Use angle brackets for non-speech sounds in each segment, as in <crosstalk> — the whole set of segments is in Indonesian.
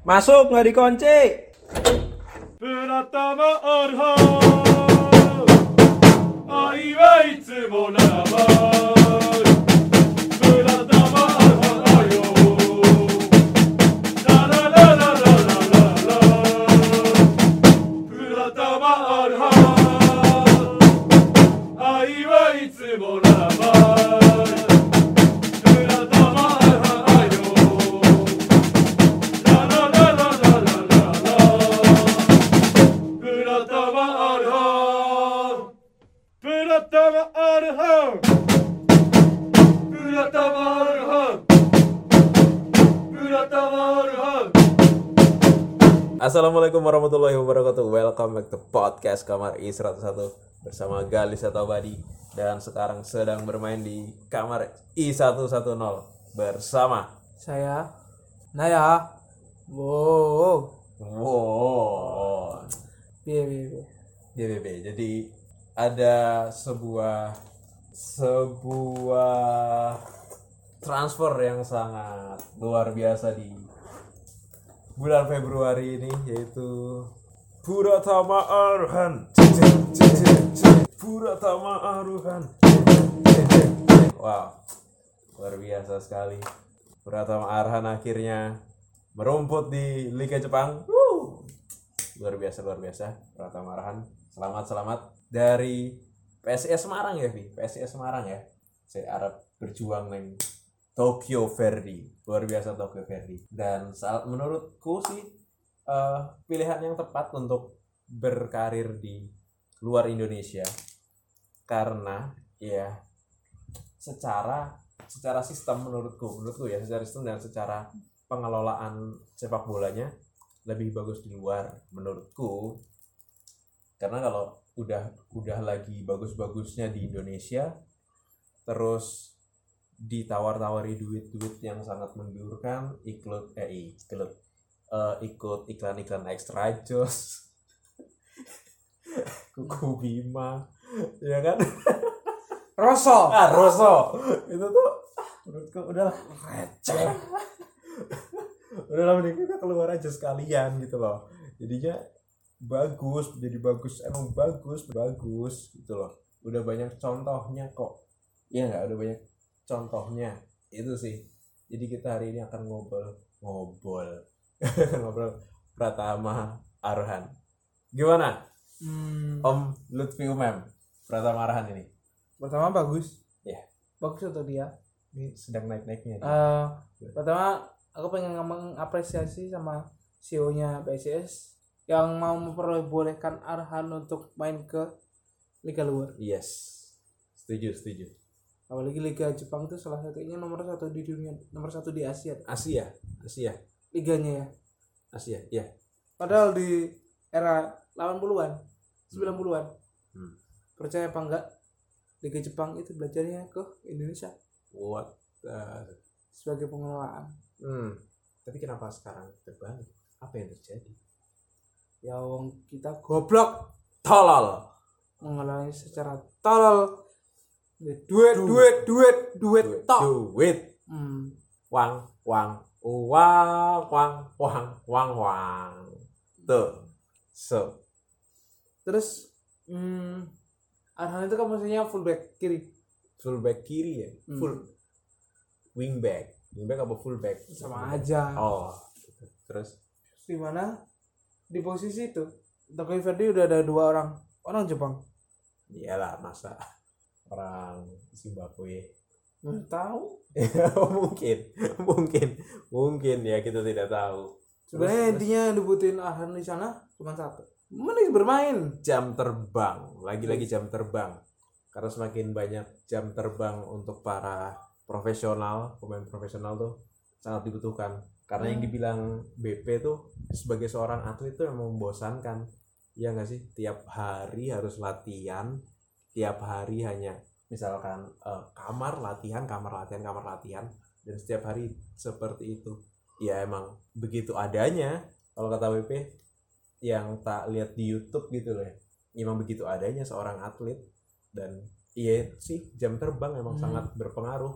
Masuk nggak dikunci. Podcast Kamar I101 bersama Galis atau Badi dan sekarang sedang bermain di Kamar I110 bersama saya Naya wow Wow. piye piye GBB. Jadi ada sebuah sebuah transfer yang sangat luar biasa di bulan Februari ini yaitu Puratama Arhan. Puratama Arhan. Wow. Luar biasa sekali. Puratama Arhan akhirnya merumput di Liga Jepang. Woo. Luar biasa luar biasa Puratama Arhan. Selamat selamat dari PSIS Semarang ya, Vi. PSIS Semarang ya. Saya harap berjuang neng Tokyo Verdy. Luar biasa Tokyo Verdy. Dan menurutku sih eh, pilihan yang tepat untuk berkarir di luar Indonesia. Karena ya secara secara sistem menurutku menurutku ya secara sistem dan secara pengelolaan sepak bolanya lebih bagus di luar menurutku. Karena kalau udah udah lagi bagus-bagusnya di Indonesia terus ditawar-tawari duit-duit yang sangat menggiurkan ikut eh ikut eh, ikut iklan-iklan extra jos <laughs> kuku bima ya kan? Rosso. Ah Rosso. Itu tuh menurutku udahlah receh. Udahlah mending kita keluar aja sekalian gitu loh. Jadinya bagus jadi bagus emang bagus bagus gitu loh. Udah banyak contohnya kok. Iya nggak? Udah banyak contohnya. Itu sih. Jadi kita hari ini akan ngobrol ngobrol <laughs> ngobrol Pratama Arhan gimana? Hmm, Om Lutfi Umem Pratama Arhan ini. Pertama bagus. Iya. bagus untuk dia? Ini sedang naik-naiknya nih. Eh, pertama aku pengen mengapresiasi sama CEO nya PSIS yang mau memperbolehkan Arhan untuk main ke liga luar. Yes. Setuju setuju. Apalagi liga Jepang itu salah satunya nomor satu di dunia nomor satu di Asia. Asia Asia liganya ya? Asia ya padahal di era 80-an 90-an Hmm. percaya apa enggak? Liga Jepang itu belajarnya ke Indonesia. What the- sebagai pengelolaan. Hmm. tapi kenapa sekarang terbalik apa yang terjadi? Ya wong kita goblok. Tolol. Mengelolanya secara tolol. Duit Du- duit duit duit tok. duit. Hmm. wang wang uang wang wang wang wang tuh. So. Terus hmm, Arhan itu kan maksudnya fullback kiri. Fullback kiri ya? Hmm. full. Wingback. Wingback apa fullback? Sama aja. Oh gitu. terus? Di mana? Di posisi itu. Tokyo Verdy udah ada dua orang. Orang Jepang. Iyalah masa orang Zimbabwe nggak tahu. <laughs> Mungkin mungkin mungkin ya kita tidak tahu. Sebenarnya intinya dibutuhin Arhan di sana cuma satu. Mending bermain. Jam terbang lagi-lagi jam terbang. Karena semakin banyak jam terbang untuk para profesional pemain profesional tuh sangat dibutuhkan. Karena yang dibilang BP tuh sebagai seorang atlet tuh emang membosankan. Ya nggak sih? Tiap hari harus latihan tiap hari hanya misalkan eh, kamar latihan kamar latihan kamar latihan dan setiap hari seperti itu. Ya emang begitu adanya kalau kata WP yang tak lihat di YouTube gitu loh ya. Emang begitu adanya seorang atlet dan iya sih jam terbang emang Hmm. sangat berpengaruh.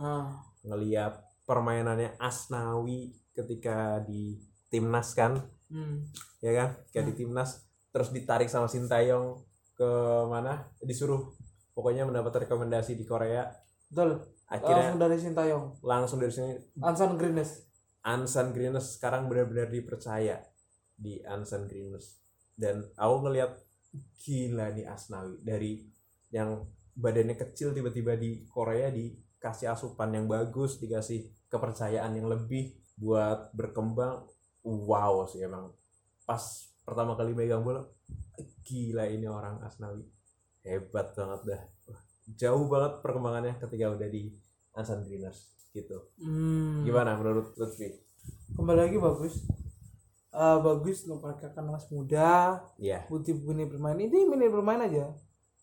Ah. Ngelihat permainannya Asnawi ketika di timnas kan? Hmm. ya kan? Kayak di timnas terus ditarik sama Sintayong ke mana? Disuruh pokoknya mendapat rekomendasi di Korea. Betul. akhirnya Langsung dari Sintayong. langsung dari sini. Ansan Greenness. Ansan Greenness sekarang benar-benar dipercaya di Ansan Greenness dan aku ngelihat gila nih Asnawi. Dari yang badannya kecil tiba-tiba di Korea dikasih asupan yang bagus dikasih kepercayaan yang lebih buat berkembang. Wow sih emang. Pas pertama kali megang bola gila ini orang Asnawi hebat banget dah. Jauh banget perkembangannya ketika udah di Ansan Greenness gitu. Hmm. gimana menurut Lutfi? Kembali lagi bagus. Eh, bagus untuk mereka kan mas muda, Iya, putih begini bermain. Ini mini bermain aja.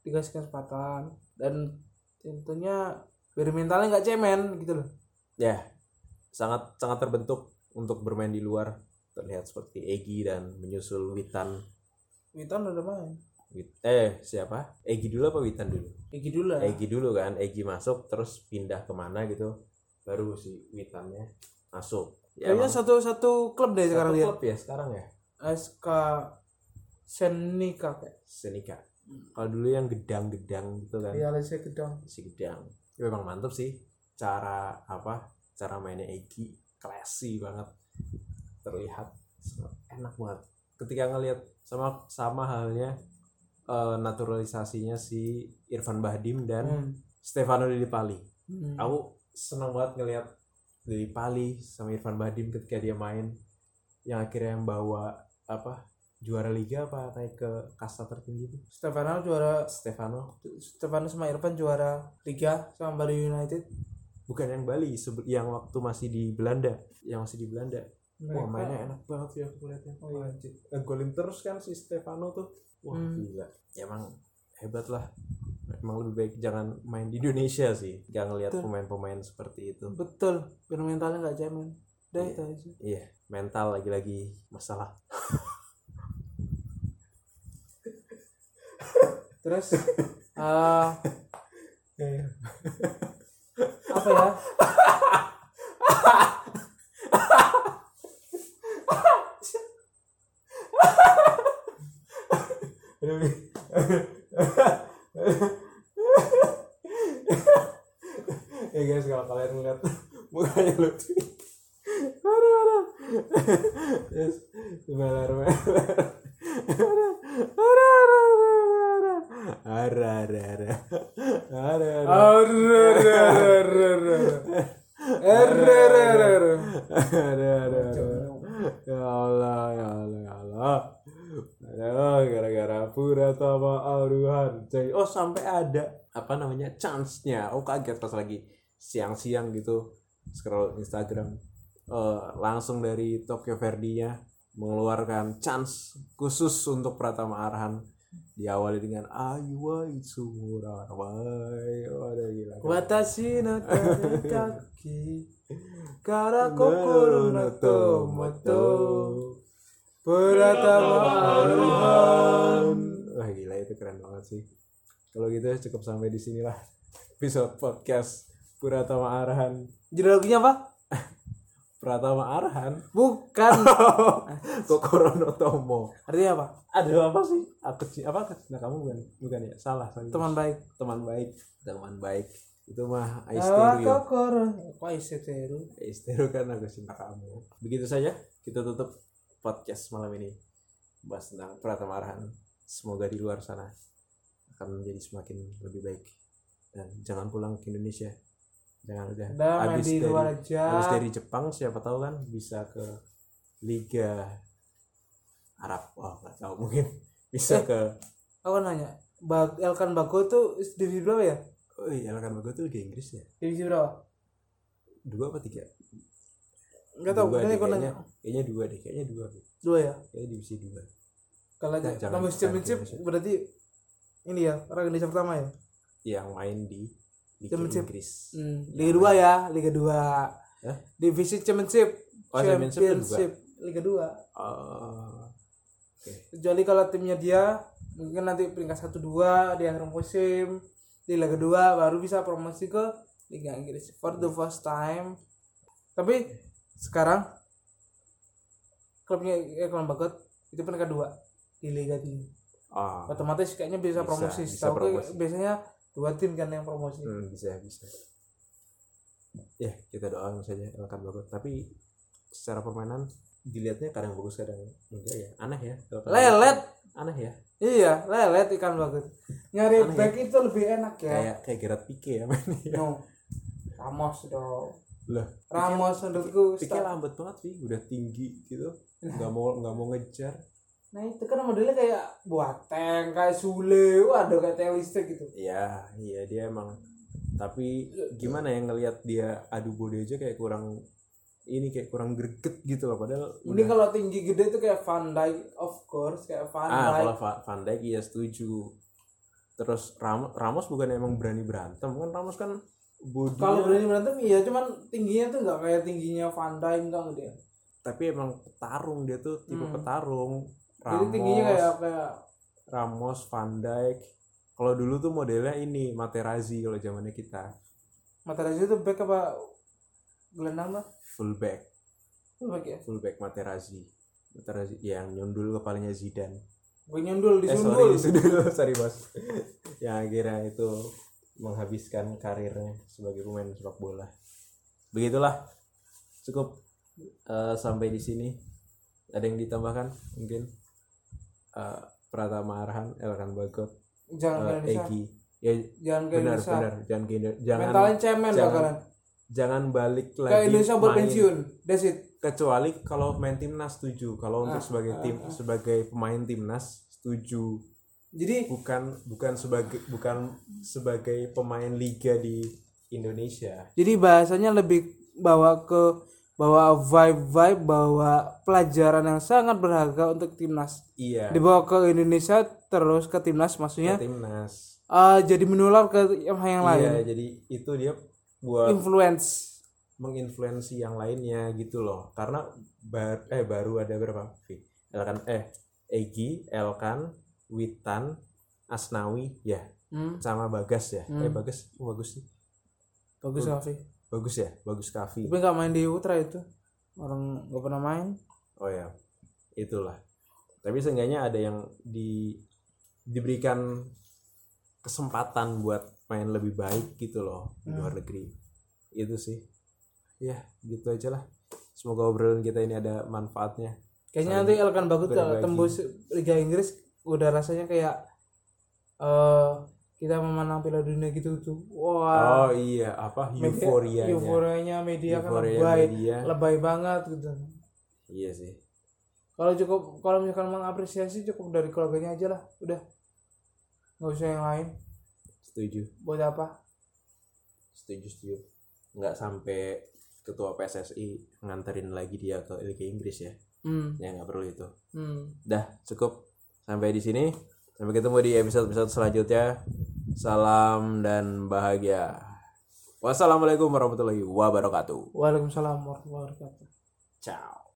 Dikasih kesempatan. Dan tentunya biar mentalnya nggak cemen gitu loh. Ya sangat sangat terbentuk untuk bermain di luar. Terlihat seperti Egi dan menyusul Witan. Witan udah main Wit- eh siapa? Egi dulu apa Witan dulu? Egi dulu Egi dulu kan Egi masuk terus pindah ke mana gitu. Baru si Witannya masuk. Ya kayaknya satu satu klub deh satu sekarang dia klub ya sekarang ya? SK Senika kayak. Senika kalau dulu yang gedang-gedang gitu kan. Iya Malaysia Gedang. Si gedang. Ya, memang mantep sih. Cara apa? Cara mainnya Egi classy banget. Terlihat sangat enak banget. Ketika ngelihat sama sama halnya eh, naturalisasinya si Irfan Bahdim dan hmm. Stefano Lili Pali Hmm. aku senang banget ngelihat Lili Pali sama Irfan Bahdim ketika dia main yang akhirnya yang bawa apa juara liga apa naik ke kasta tertinggi itu Stefano juara Stefano Stefano sama Irfan juara Liga sama Bali United bukan yang Bali yang waktu masih di Belanda yang masih di Belanda wah Mereka- mainnya enak banget ya aku liatnya Oh, iya. Anjir. ngegolin terus kan si Stefano tuh wah Hmm. gila. Ya, emang hebat lah. Emang lebih baik jangan main di Indonesia sih. Jangan lihat pemain-pemain seperti itu. Betul. Biar mentalnya nggak udah Iya. itu aja iya mental lagi-lagi masalah. Terus eh apa ya <laughs> ya guys kalau kalian melihat mukanya Lutfi. Aduh aduh. Yes melar melar aduh aduh aduh aduh aduh. Aduh aduh aduh. Aduh ya Allah ya Allah ya Allah. Aduh, pura tama aruhan coy. Oh sampai ada apa namanya chance-nya. Oh kaget pas lagi siang-siang gitu scroll Instagram. Eh, langsung dari Tokyo Verdy-nya mengeluarkan chance khusus untuk Pratama Arhan. Diawali dengan ayu wa itsumura wai. Waduh gila. Watashi no taritaki Kara kokoro no tomoto. Pratama Aruhan Wah gila itu keren banget sih. Kalau gitu cukup sampai di sinilah <laughs> episode podcast Puratama Arhan. Judul lagunya apa? <laughs> Pratama Arhan. Bukan <laughs> Kokoro no Tomo. Artinya apa? Aduh apa sih? Aku apa nah, kamu bukan bukan ya? Salah. sorry. Teman baik teman baik. Teman baik. Itu mah Aisteru. kokoro Kok Aisteru? Aisteru kan aku cinta kamu. Begitu saja kita tutup podcast malam ini. Bahas tentang Pratama Arhan. Semoga di luar sana akan menjadi semakin lebih baik. Dan jangan pulang ke Indonesia. Jangan udah habis di dari luar aja habis dari Jepang siapa tahu kan bisa ke Liga Arab. Wah, nggak tahu <laughs> mungkin bisa Eh. ke Aku nanya Bag Elkan Bago tuh divisi berapa ya? Oh iya, kan bagus tuh Liga Inggris ya. Divisi berapa? Dua apa tiga? Enggak tahu, Dua deh, kayaknya, nanya. kayaknya dua deh, kayaknya dua. Dua ya? Kayaknya divisi dua. Kalau aja Nah, Nambah bukan championship berarti ini ya, orang Indonesia pertama ya? Yang main di Liga Championship. Inggris. Hmm, Liga 2 ya, Liga 2. Hah? Divisi Championship. Oh, Championship Liga 2. Oh, Kecuali kalau timnya dia mungkin nanti peringkat 1 2 di akhir musim di Liga 2 baru bisa promosi ke Liga Inggris for the first time. Tapi sekarang klubnya Irfan Bagot itu peringkat dua di Liga ah. Otomatis kayaknya bisa, Bisa, promosi. bisa gue promosi. biasanya dua tim kan yang promosi. Hmm, bisa bisa. Ya kita doakan saja Elkan Bagot tapi secara permainan dilihatnya kadang bagus kadang enggak ya. Aneh ya lelet. Aneh ya. Iya lelet ikan bagut nyari Aneh ya. back itu lebih enak ya. Kayak kayak Gerard Pique ya mainnya. No. Ramos dong. Lah Ramos menurutku Pique lambat banget sih udah tinggi gitu. Nggak mau nggak mau ngejar nah itu kan modelnya kayak Boateng kayak Sule waduh kayak Theo listrik gitu. Ya iya dia emang. Tapi gimana ya ngelihat dia adu body aja kayak kurang ini kayak kurang greget gitu loh padahal ini udah- kalau tinggi gede itu kayak Van Dijk of course kayak Van ah Dijk. kalau Va- Van Dijk iya setuju. Terus Ramos Ramos bukan emang berani berantem kan Ramos kan bodinya kalau berani berantem iya cuman tingginya tuh nggak kayak tingginya Van Dijk enggak dia tapi emang petarung dia tuh tipe Hmm. petarung jadi Ramos tingginya kayak kayak Ramos Van Dijk. Kalau dulu tuh modelnya ini Materazzi kalau zamannya kita. Materazzi itu back apa gelandang lah fullback back. Ya? Fullback Materazzi. Materazzi yang nyundul kepalanya Zidane. Gue nyundul eh disundul sorry disundul <laughs> sorry bos. Yang akhirnya itu menghabiskan karirnya sebagai pemain sepak bola. Begitulah. Cukup eh, sampai di sini. Ada yang ditambahkan mungkin Eh, Pratama Arhan Elkan Bagot jangan ke Indonesia Egi. Ya jangan ke benar Indonesia benar. Jangan ke jangan mentalnya cemen jangan bakalan jangan balik ke lagi Indonesia buat pensiun. That's it. Kecuali kalau main timnas setuju. Kalau untuk Ah, sebagai ah, tim ah. sebagai pemain timnas setuju. Jadi bukan bukan sebagai bukan sebagai pemain liga di Indonesia. jadi bahasanya lebih bawa ke bawa vibe vibe bawa pelajaran yang sangat berharga untuk timnas. Iya. Dibawa ke Indonesia terus ke timnas ke maksudnya timnas. eh, jadi menular ke yang yang lain. iya jadi itu dia buat influence. menginfluensi yang lainnya gitu loh. Karena bar eh baru ada berapa? Elkan eh Egi Elkan Witan Asnawi ya. Hmm, sama Bagas ya. Hmm. eh Bagas oh, bagus sih? Bagus Kavi bagus ya? Bagus Kavi. Tapi nggak main di Ultra itu. Orang nggak pernah main. Oh ya itulah. Tapi seenggaknya ada yang di diberikan kesempatan buat main lebih baik gitu loh di luar negeri. Itu sih. Ya gitu aja lah. Semoga obrolan kita ini ada manfaatnya. Kayaknya nanti Elkan Bagut kalau tembus Liga Inggris. Udah rasanya kayak eh kita memenang Piala Dunia gitu tuh. Wah. Oh iya. Apa? Media- euforianya. media kan Euforia lebay. media. lebay banget gitu. Iya sih. Kalau cukup kalau misalkan mengapresiasi cukup dari keluarganya aja lah. Udah. Nggak usah yang lain. Setuju. Buat apa? Setuju setuju. Nggak sampai ketua PSSI nganterin lagi dia ke Liga Inggris ya. Hmm. Ya nggak perlu itu. Hmm. Dah cukup. Sampai di sini. Sampai ketemu di episode episode selanjutnya salam dan bahagia. Wassalamualaikum warahmatullahi wabarakatuh. Waalaikumsalam warahmatullahi wabarakatuh. Ciao